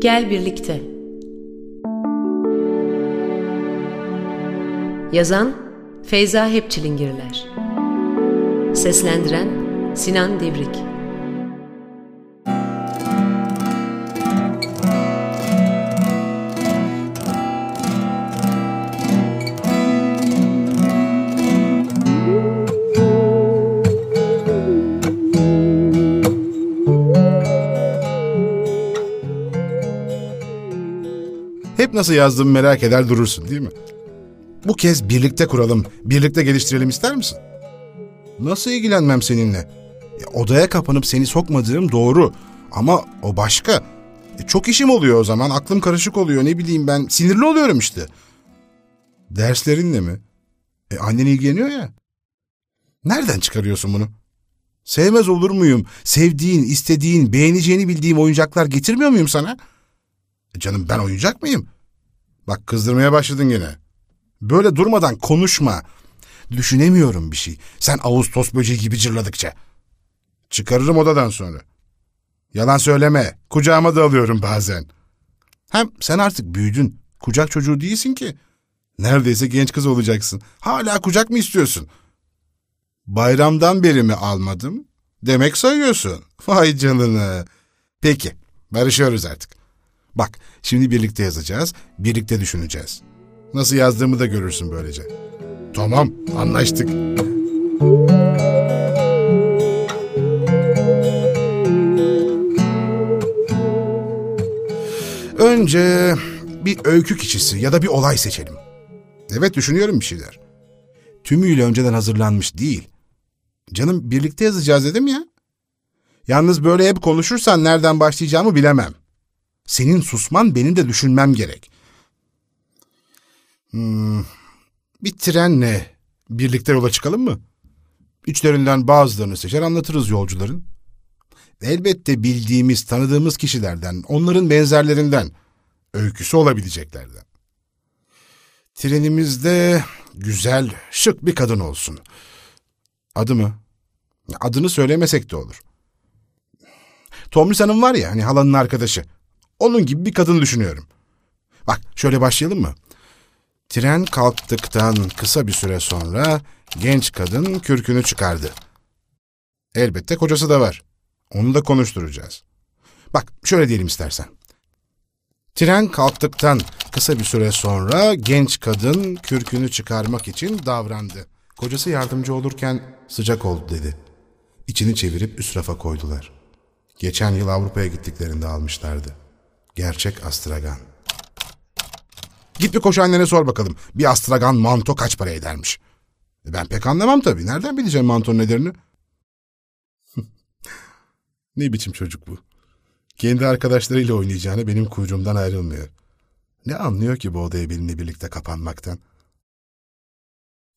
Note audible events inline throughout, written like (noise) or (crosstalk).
Gel birlikte. Yazan Feyza Hepçilingirler. Seslendiren Sinan Devrik. Nasıl yazdığımı merak eder durursun değil mi? Bu kez birlikte kuralım, birlikte geliştirelim ister misin? Nasıl ilgilenmem seninle? Ya, odaya kapanıp seni sokmadığım doğru. Ama o başka. E, çok işim oluyor o zaman, aklım karışık oluyor, ne bileyim ben, sinirli oluyorum işte. Derslerinle mi? E, annen ilgileniyor ya. Nereden çıkarıyorsun bunu? Sevmez olur muyum? Sevdiğin, istediğin, beğeneceğini bildiğim oyuncaklar getirmiyor muyum sana? E canım ben oyuncak mıyım? Bak kızdırmaya başladın yine. Böyle durmadan konuşma. Düşünemiyorum bir şey. Sen Ağustos böceği gibi cırladıkça. Çıkarırım odadan sonra. Yalan söyleme. Kucağıma da alıyorum bazen. Hem sen artık büyüdün. Kucak çocuğu değilsin ki. Neredeyse genç kız olacaksın. Hala kucak mı istiyorsun? Bayramdan beri mi almadım? Demek sayıyorsun. (laughs) Vay canına. Peki, barışıyoruz artık. Bak, şimdi birlikte yazacağız, birlikte düşüneceğiz. Nasıl yazdığımı da görürsün böylece. Tamam, anlaştık. Önce bir öykü kişisi ya da bir olay seçelim. Evet düşünüyorum bir şeyler. Tümüyle önceden hazırlanmış değil. Canım birlikte yazacağız dedim ya. Yalnız böyle hep konuşursan nereden başlayacağımı bilemem. Senin susman benim de düşünmem gerek. Hmm, bir trenle birlikte yola çıkalım mı? İçlerinden bazılarını seçer anlatırız yolcuların. Elbette bildiğimiz, tanıdığımız kişilerden, onların benzerlerinden, öyküsü olabileceklerden. Trenimizde güzel, şık bir kadın olsun. Adı mı? Adını söylemesek de olur. Tomris Hanım var ya, hani halanın arkadaşı. Onun gibi bir kadın düşünüyorum. Bak şöyle başlayalım mı? Tren kalktıktan kısa bir süre sonra genç kadın kürkünü çıkardı. Elbette kocası da var. Onu da konuşturacağız. Bak şöyle diyelim istersen. Tren kalktıktan kısa bir süre sonra genç kadın kürkünü çıkarmak için davrandı. Kocası yardımcı olurken sıcak oldu dedi. İçini çevirip üst rafa koydular. Geçen yıl Avrupa'ya gittiklerinde almışlardı. Gerçek astragan. Git bir koşu annene sor bakalım. Bir astragan manto kaç para edermiş? E, ben pek anlamam tabii. Nereden bileceğim mantonun ederini? (laughs) ne biçim çocuk bu? Kendi arkadaşlarıyla oynayacağını benim kuyruğumdan ayrılmıyor. Ne anlıyor ki bu odaya benimle birlikte kapanmaktan?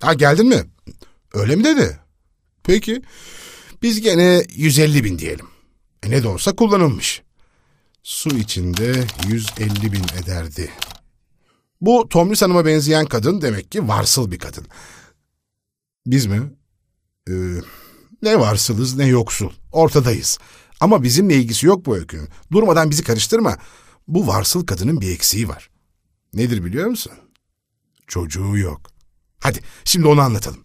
Ha geldin mi? Öyle mi dedi? Peki. Biz gene 150 bin diyelim. E ne de olsa kullanılmış. Su içinde 150 bin ederdi. Bu Tomris Hanım'a benzeyen kadın demek ki varsıl bir kadın. Biz mi? Ee, ne varsılız ne yoksul. Ortadayız. Ama bizimle ilgisi yok bu öykünün. Durmadan bizi karıştırma. Bu varsıl kadının bir eksiği var. Nedir biliyor musun? Çocuğu yok. Hadi şimdi onu anlatalım.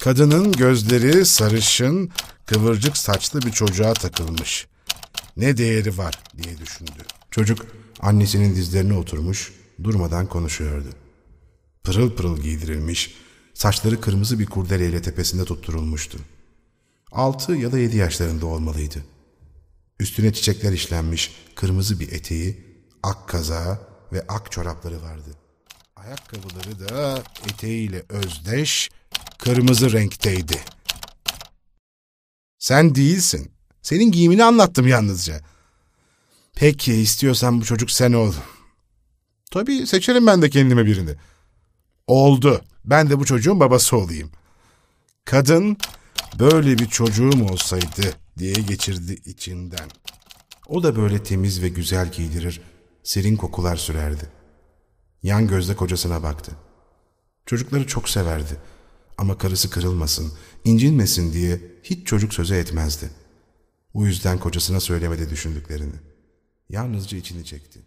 Kadının gözleri sarışın, kıvırcık saçlı bir çocuğa takılmış. Ne değeri var diye düşündü. Çocuk annesinin dizlerine oturmuş, durmadan konuşuyordu. Pırıl pırıl giydirilmiş, saçları kırmızı bir kurdeleyle tepesinde tutturulmuştu. Altı ya da yedi yaşlarında olmalıydı. Üstüne çiçekler işlenmiş kırmızı bir eteği, ak kazağı ve ak çorapları vardı. Ayakkabıları da eteğiyle özdeş, kırmızı renkteydi. Sen değilsin. Senin giyimini anlattım yalnızca. Peki istiyorsan bu çocuk sen ol. Tabii seçerim ben de kendime birini. Oldu. Ben de bu çocuğun babası olayım. Kadın böyle bir çocuğum olsaydı diye geçirdi içinden. O da böyle temiz ve güzel giydirir, serin kokular sürerdi. Yan gözle kocasına baktı. Çocukları çok severdi ama karısı kırılmasın, incinmesin diye hiç çocuk sözü etmezdi. Bu yüzden kocasına söylemedi düşündüklerini. Yalnızca içini çekti.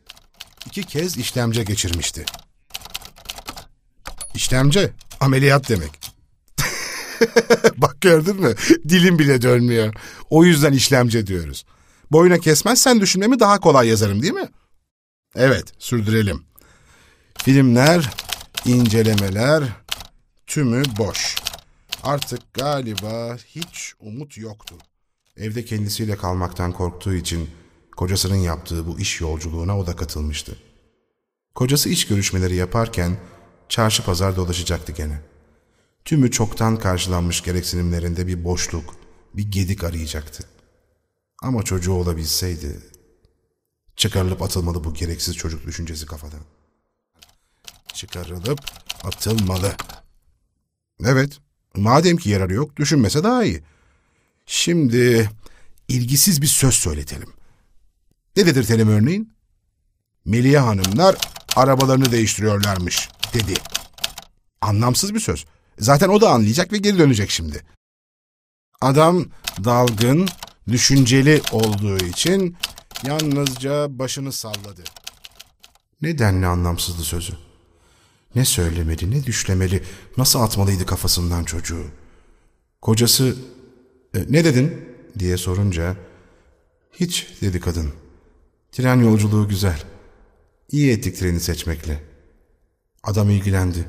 İki kez işlemce geçirmişti. İşlemce, ameliyat demek. (laughs) Bak gördün mü? Dilim bile dönmüyor. O yüzden işlemce diyoruz. Boyuna kesmezsen düşünmemi daha kolay yazarım değil mi? Evet, sürdürelim. Filmler, incelemeler, tümü boş. Artık galiba hiç umut yoktu. Evde kendisiyle kalmaktan korktuğu için kocasının yaptığı bu iş yolculuğuna o da katılmıştı. Kocası iş görüşmeleri yaparken çarşı pazar dolaşacaktı gene. Tümü çoktan karşılanmış gereksinimlerinde bir boşluk, bir gedik arayacaktı. Ama çocuğu olabilseydi, çıkarılıp atılmalı bu gereksiz çocuk düşüncesi kafadan. Çıkarılıp atılmalı. Evet, madem ki yararı yok, düşünmese daha iyi. Şimdi ilgisiz bir söz söyletelim. Ne dedirtelim örneğin? Meliye hanımlar arabalarını değiştiriyorlarmış, dedi. Anlamsız bir söz. Zaten o da anlayacak ve geri dönecek şimdi. Adam dalgın, düşünceli olduğu için yalnızca başını salladı. Ne denli anlamsızdı sözü. Ne söylemeli, ne düşlemeli, nasıl atmalıydı kafasından çocuğu. Kocası, e, ne dedin diye sorunca, hiç dedi kadın. Tren yolculuğu güzel. İyi ettik treni seçmekle. Adam ilgilendi.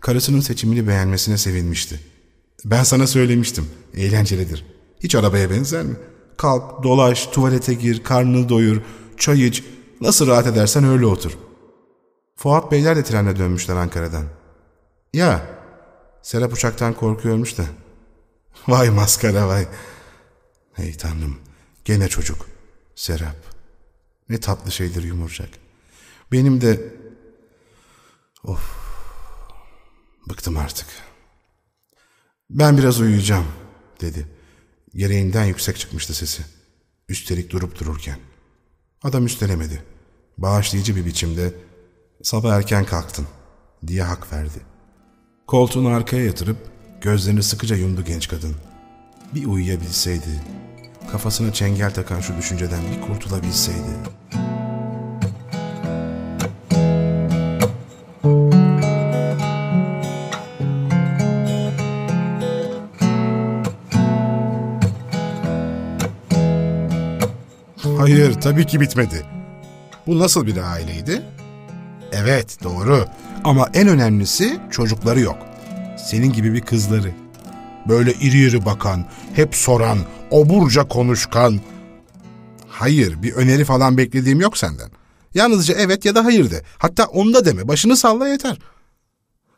Karısının seçimini beğenmesine sevinmişti. Ben sana söylemiştim, eğlencelidir. Hiç arabaya benzer mi? Kalk, dolaş, tuvalete gir, karnını doyur, çay iç, nasıl rahat edersen öyle otur. Fuat Beyler de trenle dönmüşler Ankara'dan. Ya, Serap uçaktan korkuyormuş da. (laughs) Vay maskara vay. Hey tanrım, gene çocuk. Serap. Ne tatlı şeydir yumurcak. Benim de... Of. Bıktım artık. Ben biraz uyuyacağım, dedi. Gereğinden yüksek çıkmıştı sesi. Üstelik durup dururken. Adam üstelemedi. Bağışlayıcı bir biçimde sabah erken kalktın diye hak verdi. Koltuğunu arkaya yatırıp gözlerini sıkıca yumdu genç kadın. Bir uyuyabilseydi, kafasına çengel takan şu düşünceden bir kurtulabilseydi. Hayır, tabii ki bitmedi. Bu nasıl bir aileydi? Evet, doğru. Ama en önemlisi çocukları yok. Senin gibi bir kızları. Böyle iri iri bakan, hep soran, oburca konuşkan. Hayır, bir öneri falan beklediğim yok senden. Yalnızca evet ya da hayır de. Hatta onu da deme, başını salla yeter.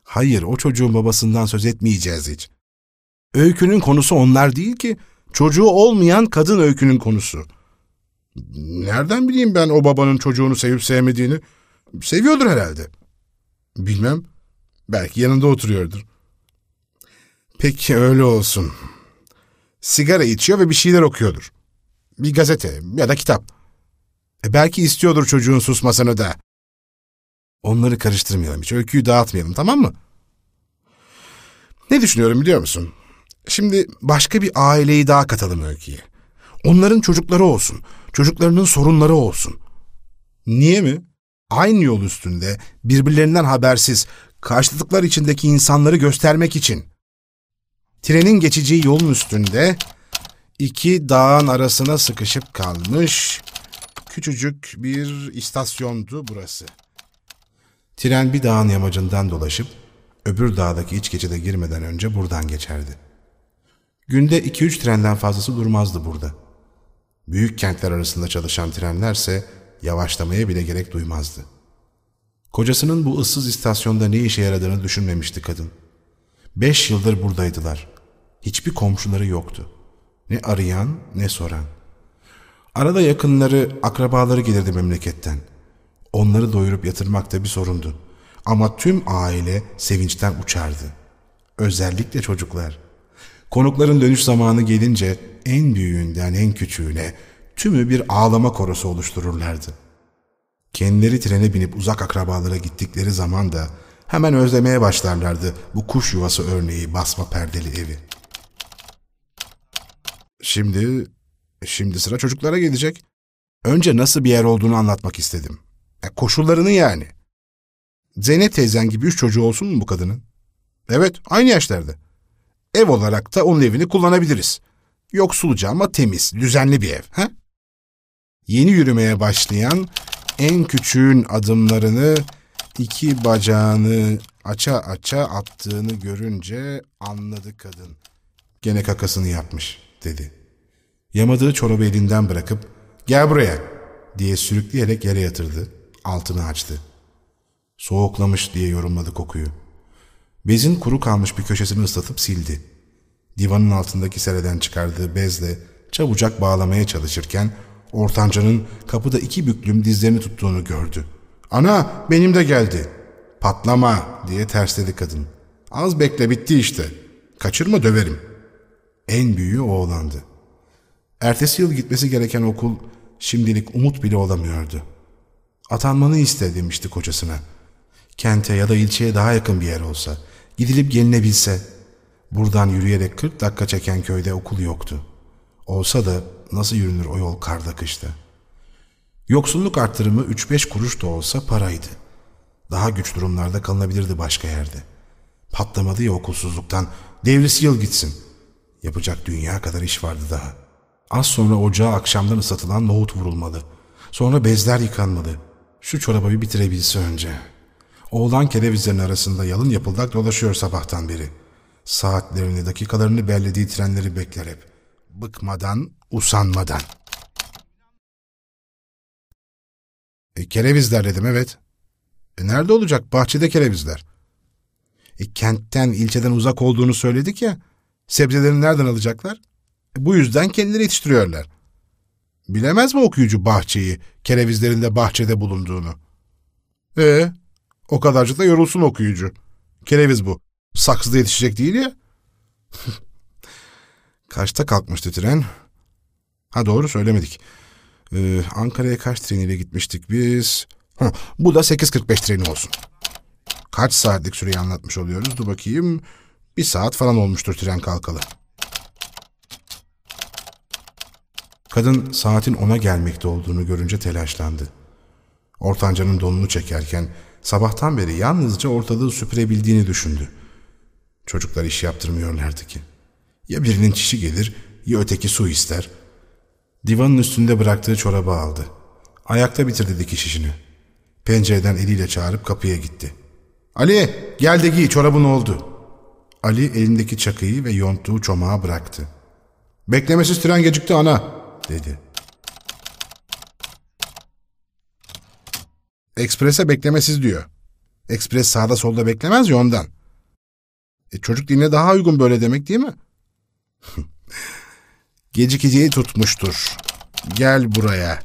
Hayır, o çocuğun babasından söz etmeyeceğiz hiç. Öykünün konusu onlar değil ki. Çocuğu olmayan kadın öykünün konusu. Nereden bileyim ben o babanın çocuğunu sevip sevmediğini? Seviyordur herhalde. Bilmem. Belki yanında oturuyordur. Peki öyle olsun. Sigara içiyor ve bir şeyler okuyordur. Bir gazete ya da kitap. E belki istiyordur çocuğun susmasını da. Onları karıştırmayalım hiç. Öyküyü dağıtmayalım tamam mı? Ne düşünüyorum biliyor musun? Şimdi başka bir aileyi daha katalım öyküye. Onların çocukları olsun. Çocuklarının sorunları olsun. Niye mi? Aynı yol üstünde birbirlerinden habersiz karşılıklar içindeki insanları göstermek için. Trenin geçeceği yolun üstünde iki dağın arasına sıkışıp kalmış küçücük bir istasyondu burası. Tren bir dağın yamacından dolaşıp öbür dağdaki iç geçide girmeden önce buradan geçerdi. Günde iki üç trenden fazlası durmazdı burada. Büyük kentler arasında çalışan trenlerse yavaşlamaya bile gerek duymazdı. Kocasının bu ıssız istasyonda ne işe yaradığını düşünmemişti kadın. Beş yıldır buradaydılar. Hiçbir komşuları yoktu. Ne arayan ne soran. Arada yakınları, akrabaları gelirdi memleketten. Onları doyurup yatırmak da bir sorundu. Ama tüm aile sevinçten uçardı. Özellikle çocuklar. Konukların dönüş zamanı gelince en büyüğünden en küçüğüne tümü bir ağlama korosu oluştururlardı. Kendileri trene binip uzak akrabalara gittikleri zaman da hemen özlemeye başlarlardı bu kuş yuvası örneği basma perdeli evi. Şimdi, şimdi sıra çocuklara gelecek. Önce nasıl bir yer olduğunu anlatmak istedim. Ya koşullarını yani. Zeynep teyzen gibi üç çocuğu olsun mu bu kadının? Evet, aynı yaşlarda. Ev olarak da onun evini kullanabiliriz. Yoksulca ama temiz, düzenli bir ev. He? Yeni yürümeye başlayan en küçüğün adımlarını iki bacağını aça aça attığını görünce anladı kadın. Gene kakasını yapmış dedi. Yamadığı çorabı elinden bırakıp gel buraya diye sürükleyerek yere yatırdı. Altını açtı. Soğuklamış diye yorumladı kokuyu. Bezin kuru kalmış bir köşesini ıslatıp sildi. Divanın altındaki sereden çıkardığı bezle çabucak bağlamaya çalışırken ortancanın kapıda iki büklüm dizlerini tuttuğunu gördü. ''Ana benim de geldi.'' ''Patlama!'' diye tersledi kadın. ''Az bekle bitti işte. Kaçırma döverim.'' En büyüğü oğlandı. Ertesi yıl gitmesi gereken okul şimdilik umut bile olamıyordu. Atanmanı iste demişti kocasına. Kente ya da ilçeye daha yakın bir yer olsa, gidilip gelinebilse. Buradan yürüyerek 40 dakika çeken köyde okul yoktu. Olsa da nasıl yürünür o yol karda kışta? Yoksulluk arttırımı 3-5 kuruş da olsa paraydı. Daha güç durumlarda kalınabilirdi başka yerde. Patlamadı ya okulsuzluktan, devrisi yıl gitsin. Yapacak dünya kadar iş vardı daha. Az sonra ocağa akşamdan ıslatılan nohut vurulmalı. Sonra bezler yıkanmalı. Şu çorabı bir bitirebilse önce. Oğlan kerevizlerin arasında yalın yapıldak dolaşıyor sabahtan beri. Saatlerini, dakikalarını bellediği trenleri bekler hep. Bıkmadan, usanmadan. E, kerevizler dedim evet. E, nerede olacak? Bahçede kerevizler. E, kentten, ilçeden uzak olduğunu söyledik ya. Sebzeleri nereden alacaklar? E, bu yüzden kendileri yetiştiriyorlar. Bilemez mi okuyucu bahçeyi, kerevizlerinde bahçede bulunduğunu? E o kadarcık da yorulsun okuyucu. Kereviz bu. Saksıda yetişecek değil ya. (laughs) Kaçta kalkmıştı tren? Ha doğru söylemedik. Ee, Ankara'ya kaç treniyle gitmiştik biz? Ha, bu da 8.45 treni olsun. Kaç saatlik süreyi anlatmış oluyoruz? Dur bakayım. Bir saat falan olmuştur tren kalkalı. Kadın saatin ona gelmekte olduğunu görünce telaşlandı. Ortancanın donunu çekerken sabahtan beri yalnızca ortalığı süpürebildiğini düşündü. Çocuklar iş yaptırmıyorlardı ki. Ya birinin çişi gelir ya öteki su ister. Divanın üstünde bıraktığı çorabı aldı. Ayakta bitirdi dikiş işini. Pencereden eliyle çağırıp kapıya gitti. Ali gel de giy çorabın oldu. Ali elindeki çakıyı ve yonttuğu çomağı bıraktı. Beklemesiz tren gecikti ana dedi. Eksprese beklemesiz diyor. Ekspres sağda solda beklemez ya. E, çocuk diline daha uygun böyle demek değil mi? (laughs) Gecikeceği tutmuştur. Gel buraya.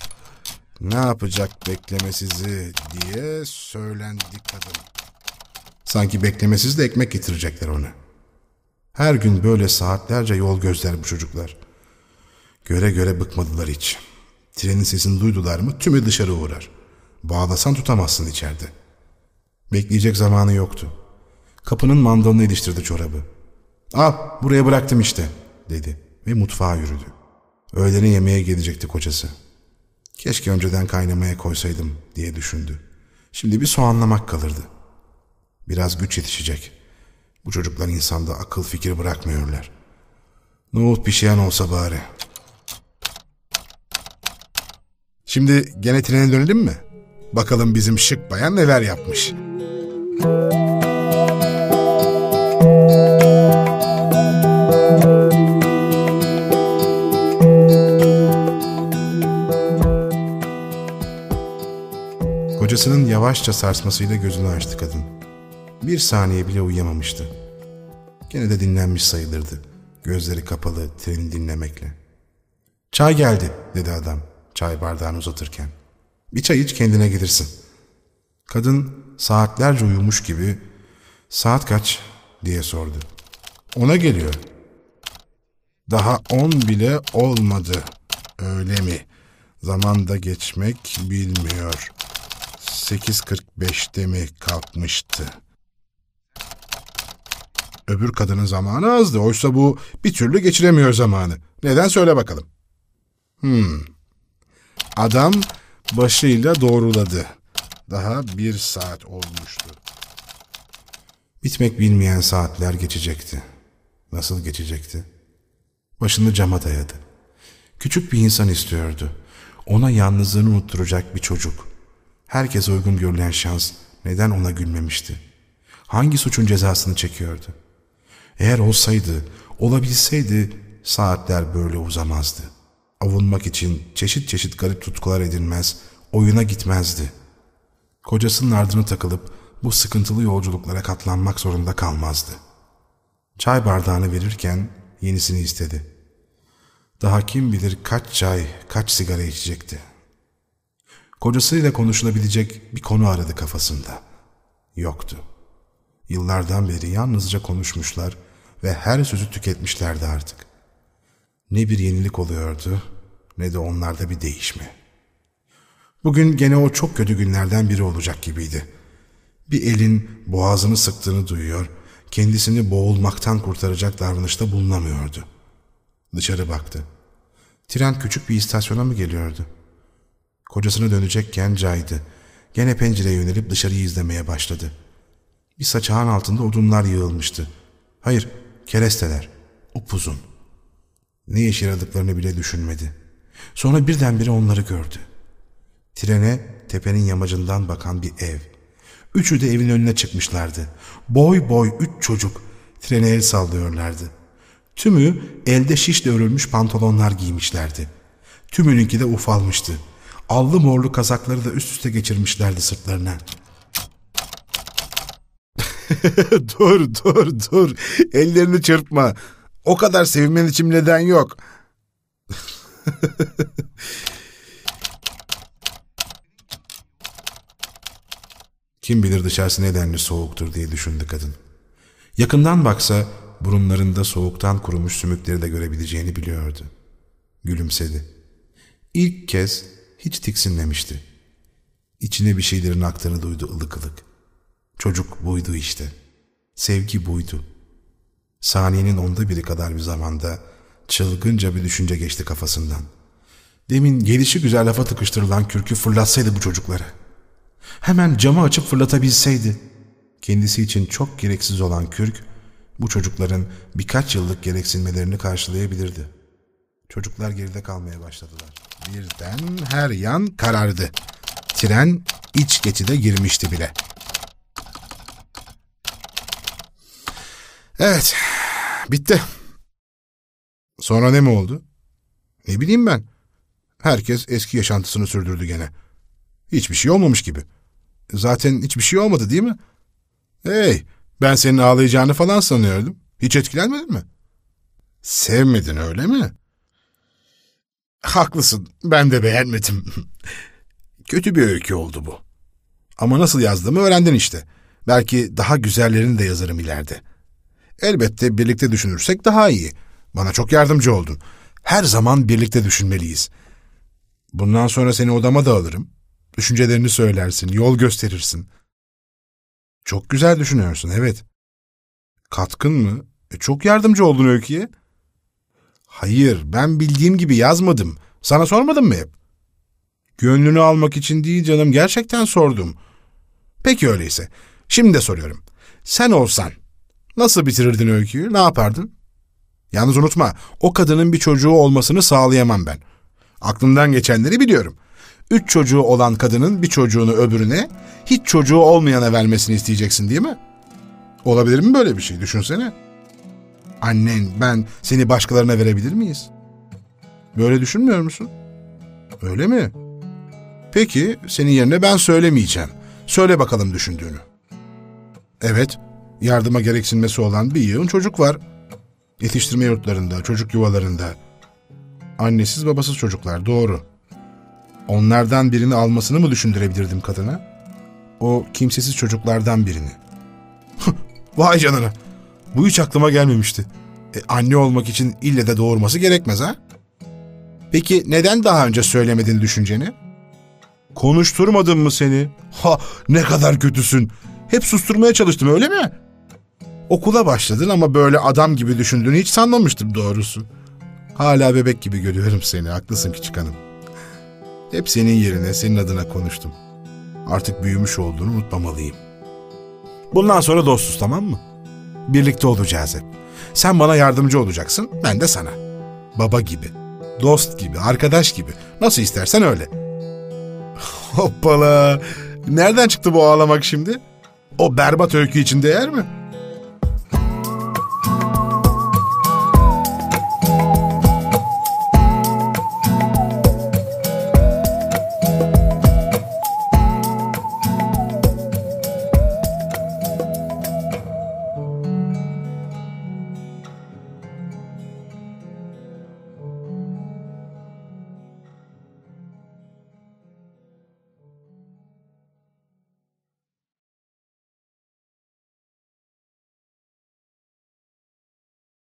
Ne yapacak beklemesizi diye söylendi kadın. Sanki beklemesiz de ekmek getirecekler ona. Her gün böyle saatlerce yol gözler bu çocuklar. Göre göre bıkmadılar hiç. Trenin sesini duydular mı tümü dışarı uğrar. Bağlasan tutamazsın içeride. Bekleyecek zamanı yoktu. Kapının mandalını iliştirdi çorabı. Al buraya bıraktım işte dedi ve mutfağa yürüdü. Öğlene yemeğe gelecekti kocası. Keşke önceden kaynamaya koysaydım diye düşündü. Şimdi bir soğanlamak kalırdı. Biraz güç yetişecek. Bu çocuklar insanda akıl fikir bırakmıyorlar. Nohut pişiyen olsa bari. Şimdi gene trene dönelim mi? Bakalım bizim şık bayan neler yapmış. Kocasının yavaşça sarsmasıyla gözünü açtı kadın. Bir saniye bile uyuyamamıştı. Gene de dinlenmiş sayılırdı. Gözleri kapalı, treni dinlemekle. Çay geldi, dedi adam çay bardağını uzatırken. Bir çay iç kendine gelirsin. Kadın saatlerce uyumuş gibi saat kaç diye sordu. Ona geliyor. Daha on bile olmadı. Öyle mi? Zamanda geçmek bilmiyor. 8.45'te mi kalkmıştı? Öbür kadının zamanı azdı. Oysa bu bir türlü geçiremiyor zamanı. Neden söyle bakalım. Hmm. Adam başıyla doğruladı. Daha bir saat olmuştu. Bitmek bilmeyen saatler geçecekti. Nasıl geçecekti? Başını cama dayadı. Küçük bir insan istiyordu. Ona yalnızlığını unutturacak bir çocuk. Herkes uygun görülen şans neden ona gülmemişti? Hangi suçun cezasını çekiyordu? Eğer olsaydı, olabilseydi saatler böyle uzamazdı. Avunmak için çeşit çeşit garip tutkular edinmez, oyuna gitmezdi. Kocasının ardını takılıp bu sıkıntılı yolculuklara katlanmak zorunda kalmazdı. Çay bardağını verirken yenisini istedi. Daha kim bilir kaç çay, kaç sigara içecekti. Kocasıyla konuşulabilecek bir konu aradı kafasında. Yoktu. Yıllardan beri yalnızca konuşmuşlar ve her sözü tüketmişlerdi artık. Ne bir yenilik oluyordu ne de onlarda bir değişme. Bugün gene o çok kötü günlerden biri olacak gibiydi. Bir elin boğazını sıktığını duyuyor, kendisini boğulmaktan kurtaracak davranışta bulunamıyordu. Dışarı baktı. Tren küçük bir istasyona mı geliyordu? Kocasına dönecekken caydı. Gene pencereye yönelip dışarıyı izlemeye başladı. Bir saçağın altında odunlar yığılmıştı. Hayır, keresteler. Upuzun. Ne işe yaradıklarını bile düşünmedi. Sonra birdenbire onları gördü. Trene tepenin yamacından bakan bir ev. Üçü de evin önüne çıkmışlardı. Boy boy üç çocuk trene el sallıyorlardı. Tümü elde şişle örülmüş pantolonlar giymişlerdi. Tümününki de ufalmıştı. Allı morlu kazakları da üst üste geçirmişlerdi sırtlarına. (laughs) dur dur dur. Ellerini çırpma. O kadar sevinmen için neden yok. (laughs) Kim bilir dışarısı nedenli soğuktur diye düşündü kadın. Yakından baksa burunlarında soğuktan kurumuş sümükleri de görebileceğini biliyordu. Gülümsedi. İlk kez hiç tiksinmemişti. İçine bir şeylerin aktığını duydu ılık ılık. Çocuk buydu işte. Sevgi buydu. Saniyenin onda biri kadar bir zamanda çılgınca bir düşünce geçti kafasından. Demin gelişi güzel lafa tıkıştırılan kürkü fırlatsaydı bu çocukları. Hemen camı açıp fırlatabilseydi. Kendisi için çok gereksiz olan kürk, bu çocukların birkaç yıllık gereksinmelerini karşılayabilirdi. Çocuklar geride kalmaya başladılar. Birden her yan karardı. Tren iç geçide girmişti bile. Evet, bitti. Sonra ne mi oldu? Ne bileyim ben. Herkes eski yaşantısını sürdürdü gene. Hiçbir şey olmamış gibi. Zaten hiçbir şey olmadı değil mi? Hey, ben senin ağlayacağını falan sanıyordum. Hiç etkilenmedin mi? Sevmedin öyle mi? Haklısın, ben de beğenmedim. (laughs) Kötü bir öykü oldu bu. Ama nasıl yazdığımı öğrendin işte. Belki daha güzellerini de yazarım ileride. Elbette birlikte düşünürsek daha iyi. Bana çok yardımcı oldun. Her zaman birlikte düşünmeliyiz. Bundan sonra seni odama da alırım. Düşüncelerini söylersin, yol gösterirsin. Çok güzel düşünüyorsun, evet. Katkın mı? E, çok yardımcı oldun Öykü'ye. Hayır, ben bildiğim gibi yazmadım. Sana sormadım mı hep? Gönlünü almak için değil canım, gerçekten sordum. Peki öyleyse. Şimdi de soruyorum. Sen olsan nasıl bitirirdin öyküyü, ne yapardın? Yalnız unutma, o kadının bir çocuğu olmasını sağlayamam ben. Aklımdan geçenleri biliyorum. Üç çocuğu olan kadının bir çocuğunu öbürüne, hiç çocuğu olmayana vermesini isteyeceksin değil mi? Olabilir mi böyle bir şey? Düşünsene. Annen, ben seni başkalarına verebilir miyiz? Böyle düşünmüyor musun? Öyle mi? Peki, senin yerine ben söylemeyeceğim. Söyle bakalım düşündüğünü. Evet, yardıma gereksinmesi olan bir yığın çocuk var. Yetiştirme yurtlarında, çocuk yuvalarında. Annesiz babasız çocuklar, doğru. Onlardan birini almasını mı düşündürebilirdim kadına? O kimsesiz çocuklardan birini. (laughs) Vay canına. Bu hiç aklıma gelmemişti. E, anne olmak için ille de doğurması gerekmez ha? Peki neden daha önce söylemedin düşünceni? Konuşturmadım mı seni? Ha ne kadar kötüsün. Hep susturmaya çalıştım öyle mi? Okula başladın ama böyle adam gibi düşündüğünü hiç sanmamıştım doğrusu. Hala bebek gibi görüyorum seni. Haklısın küçük hanım. Hep senin yerine, senin adına konuştum. Artık büyümüş olduğunu unutmamalıyım. Bundan sonra dostuz tamam mı? Birlikte olacağız hep. Sen bana yardımcı olacaksın, ben de sana. Baba gibi, dost gibi, arkadaş gibi. Nasıl istersen öyle. (laughs) Hoppala. Nereden çıktı bu ağlamak şimdi? O berbat öykü için değer mi?